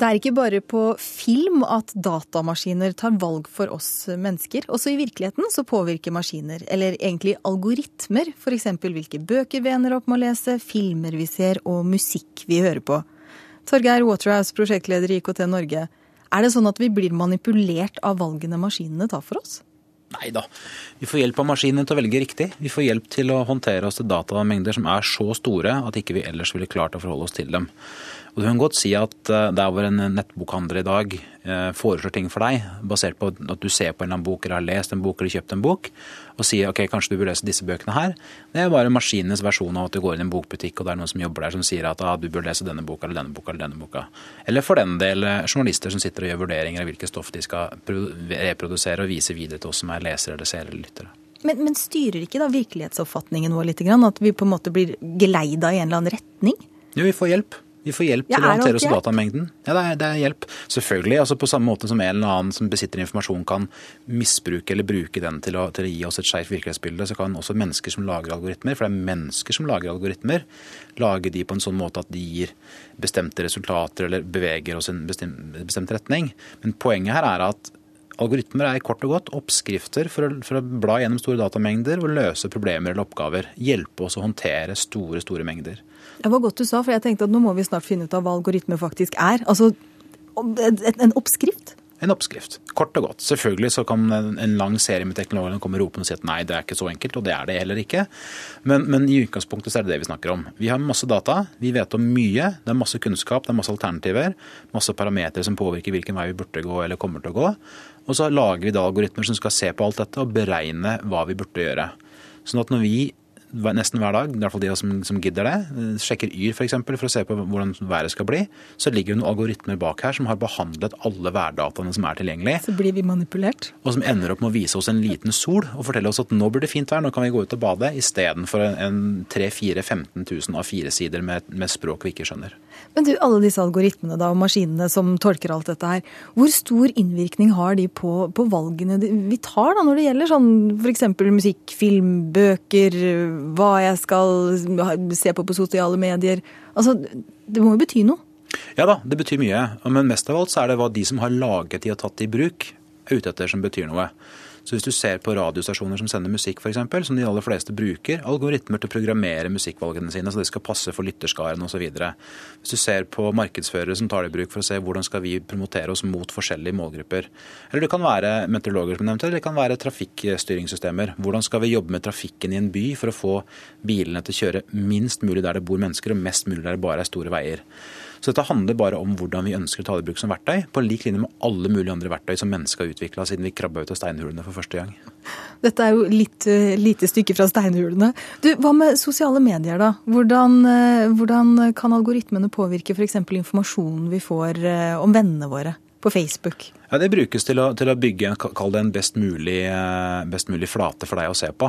Det er ikke bare på film at datamaskiner tar valg for oss mennesker. Også i virkeligheten så påvirker maskiner, eller egentlig algoritmer, f.eks. hvilke bøker vi ender opp med å lese, filmer vi ser og musikk vi hører på. Torgeir Waterhouse, prosjektleder i IKT Norge. Er det sånn at vi blir manipulert av valgene maskinene tar for oss? Nei da. Vi får hjelp av maskinene til å velge riktig. Vi får hjelp til å håndtere oss til datamengder som er så store at ikke vi ellers ville klart å forholde oss til dem. Og Du kan godt si at eh, der hvor en nettbokhandler i dag eh, foreslår ting for deg, basert på at du ser på en eller annen bok eller har lest en bok eller kjøpt en bok, og sier ok, kanskje du bør lese disse bøkene her, det er bare maskinenes versjon av at du går inn i en bokbutikk og det er noen som jobber der som sier at ah, du bør lese denne boka eller denne boka eller denne boka. Eller for den del eh, journalister som sitter og gjør vurderinger av hvilke stoff de skal reprodusere og vise videre til oss som er lesere eller seere eller lyttere. Men, men, styrer ikke da virkelighetsoppfatningen vår litt? At vi på en måte blir geleida i en eller annen retning? Jo, vi får hjelp. Vi får hjelp til å håndtere oss datamengden. Ja, det er, det er, hjelp. Selvfølgelig. altså På samme måte som en eller annen som besitter informasjon kan misbruke eller bruke den til å, til å gi oss et skeivt virkelighetsbilde, så kan også mennesker som lager algoritmer, for det er mennesker som lager algoritmer, lage de på en sånn måte at de gir bestemte resultater eller beveger oss i en bestemt, bestemt retning. Men poenget her er at Algoritmer er kort og godt oppskrifter for å, for å, bla gjennom store datamengder og løse problemer eller oppgaver. Hjelpe oss å håndtere store, store mengder. Det var godt du sa, for jeg tenkte at nå må vi snart finne ut av hva algoritmer faktisk er. Altså en oppskrift? En oppskrift. Kort og godt. Selvfølgelig så kan en lang serie med teknologer komme ropende og si at nei, det er ikke så enkelt, og det er det heller ikke. Men, men, i utgangspunktet så er det det vi snakker om. Vi har masse data, vi vet om mye, det er masse kunnskap, det er masse alternativer. Masse parametere som påvirker hvilken vei vi burde gå eller kommer til å gå. Og så lager vi da algoritmer som skal se på alt dette og beregne hva vi burde gjøre. Sånn at når vi nesten hver dag, i hvert fall de som, som gidder det, sjekker Yr f.eks. For, for å se på hvordan været skal bli, så ligger det noen algoritmer bak her som har behandlet alle værdataene som er tilgjengelige. Så blir vi manipulert? Og som ender opp med å vise oss en liten sol og fortelle oss at nå blir det fint vær, nå kan vi gå ut og bade, istedenfor en 3000-15 000 av fire sider med, med språk vi ikke skjønner. Men du, alle disse algoritmene da, og maskinene som tolker alt dette her, hvor stor innvirkning har de på, på valgene vi tar da, når det gjelder sånn f.eks. musikk, film, bøker, hva jeg skal se på på sosiale medier? Altså, det må jo bety noe? Ja da, det betyr mye. Men mest av alt så er det hva de som har laget de og tatt i bruk, er ute etter som betyr noe. Så hvis du ser på radiostasjoner som sender musikk f.eks., som de aller fleste bruker, algoritmer til å programmere musikkvalgene sine så det skal passe for lytterskaren osv. Hvis du ser på markedsførere som tar det i bruk for å se hvordan skal vi promotere oss mot forskjellige målgrupper. Eller det kan være meteorologer som nevnte, eller det kan være trafikkstyringssystemer. Hvordan skal vi jobbe med trafikken i en by for å få bilene til å kjøre minst mulig der det bor mennesker, og mest mulig der det bare er store veier. Så dette handler bare om hvordan vi ønsker å ta det i bruk som verktøy, på lik linje med alle mulige andre verktøy som mennesket har utvikla siden vi krabba ut av steinhulene for første gang. Dette er jo litt uh, lite stykke fra steinhulene. Du, Hva med sosiale medier, da? Hvordan, uh, hvordan kan algoritmene påvirke f.eks. informasjonen vi får uh, om vennene våre? På Facebook? Ja, Det brukes til å, til å bygge kall det en best mulig, best mulig flate for deg å se på.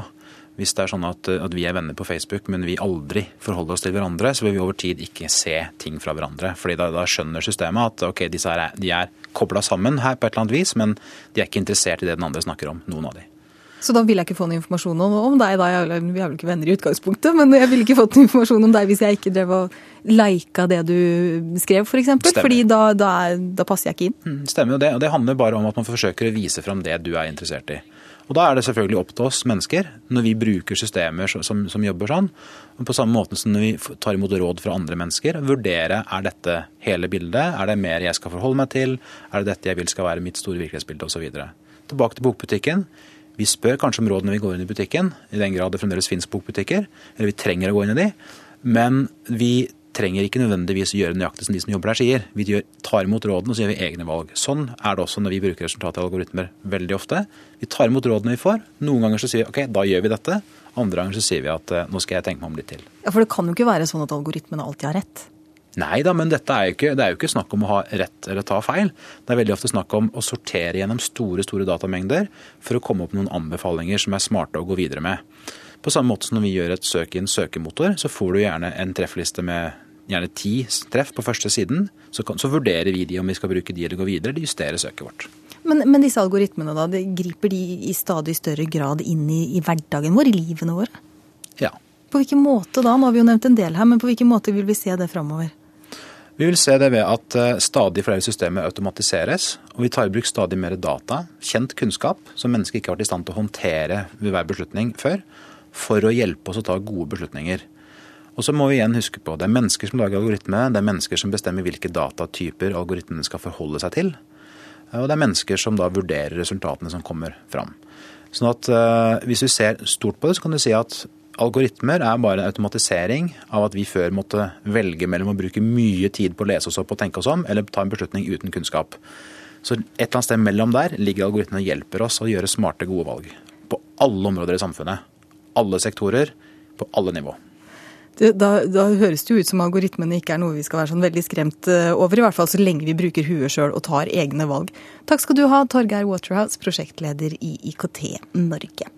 Hvis det er sånn at, at, vi er venner på Facebook, men vi aldri forholder oss til hverandre, så vil vi over tid ikke se ting fra hverandre. Fordi da, da skjønner systemet at ok, disse er, de er kobla sammen her på et eller annet vis, men de er ikke interessert i det den andre snakker om. Noen av de. Så da vil jeg ikke få noe informasjon om, om deg, da. vi er vel ikke venner i utgangspunktet, men jeg ville ikke fått noe informasjon om deg hvis jeg ikke drev og lika det du skrev, f.eks. For eksempel, fordi da, da, da, passer jeg ikke inn. Mm, stemmer jo det. Og det handler bare om at man forsøker å vise fram det du er interessert i. Og Da er det selvfølgelig opp til oss mennesker, når vi bruker systemer som, som jobber sånn, og på samme måte som når vi tar imot råd fra andre mennesker, vurdere er dette hele bildet, er det mer jeg skal forholde meg til, er det dette jeg vil skal være mitt store virkelighetsbilde osv. Tilbake til bokbutikken. Vi spør kanskje om råd når vi går inn i butikken, i den grad det fremdeles finnes bokbutikker, eller vi trenger å gå inn i de, men vi trenger ikke nødvendigvis å gjøre nøyaktig som de som jobber der sier. Vi tar imot rådene og så gjør vi egne valg. Sånn er det også når vi bruker resultatet i algoritmer veldig ofte. Vi tar imot rådene vi får. Noen ganger så sier vi ok, da gjør vi dette. Andre ganger så sier vi at nå skal jeg tenke meg om litt til. Ja, For det kan jo ikke være sånn at algoritmene alltid har rett? Nei da, men dette er jo ikke, det er jo ikke snakk om å ha rett eller ta feil. Det er veldig ofte snakk om å sortere gjennom store store datamengder for å komme opp med noen anbefalinger som er smarte å gå videre med. På samme måte som når vi gjør et søk i en søkemotor, så får du gjerne en treffliste med gjerne ti treff på første siden. Så, kan, så, vurderer vi de om vi skal bruke de eller gå videre, eller justere søket vårt. Men, men, disse algoritmene, da, griper de i stadig større grad inn i, i, hverdagen vår, i livene våre? Ja. På hvilken måte da? Nå har vi jo nevnt en del her, men på hvilken måte vil vi se det framover? Vi vil se det ved at eh, stadig flere systemer automatiseres, og vi tar i bruk stadig mer data, kjent kunnskap, som mennesker ikke har vært i stand til å håndtere ved hver beslutning før, for å hjelpe oss å ta gode beslutninger. Og så må vi igjen huske på det er mennesker som lager algoritmer, det er mennesker som bestemmer hvilke datatyper algoritmene skal forholde seg til. Og det er mennesker som da vurderer resultatene som kommer fram. Sånn at uh, Hvis vi ser stort på det, så kan du si at algoritmer er bare en automatisering av at vi før måtte velge mellom å bruke mye tid på å lese oss opp og tenke oss om, eller ta en beslutning uten kunnskap. Så et eller annet sted mellom der ligger algoritmene og hjelper oss å gjøre smarte, gode valg. På alle områder i samfunnet. Alle sektorer, på alle nivå. Da, da, høres det jo ut som algoritmene ikke er noe vi skal være sånn veldig skremt eh, over, i hvert fall så lenge vi bruker huet sjøl og tar egne valg. Takk skal du ha, Torgeir Waterhouse, prosjektleder i IKT Norge.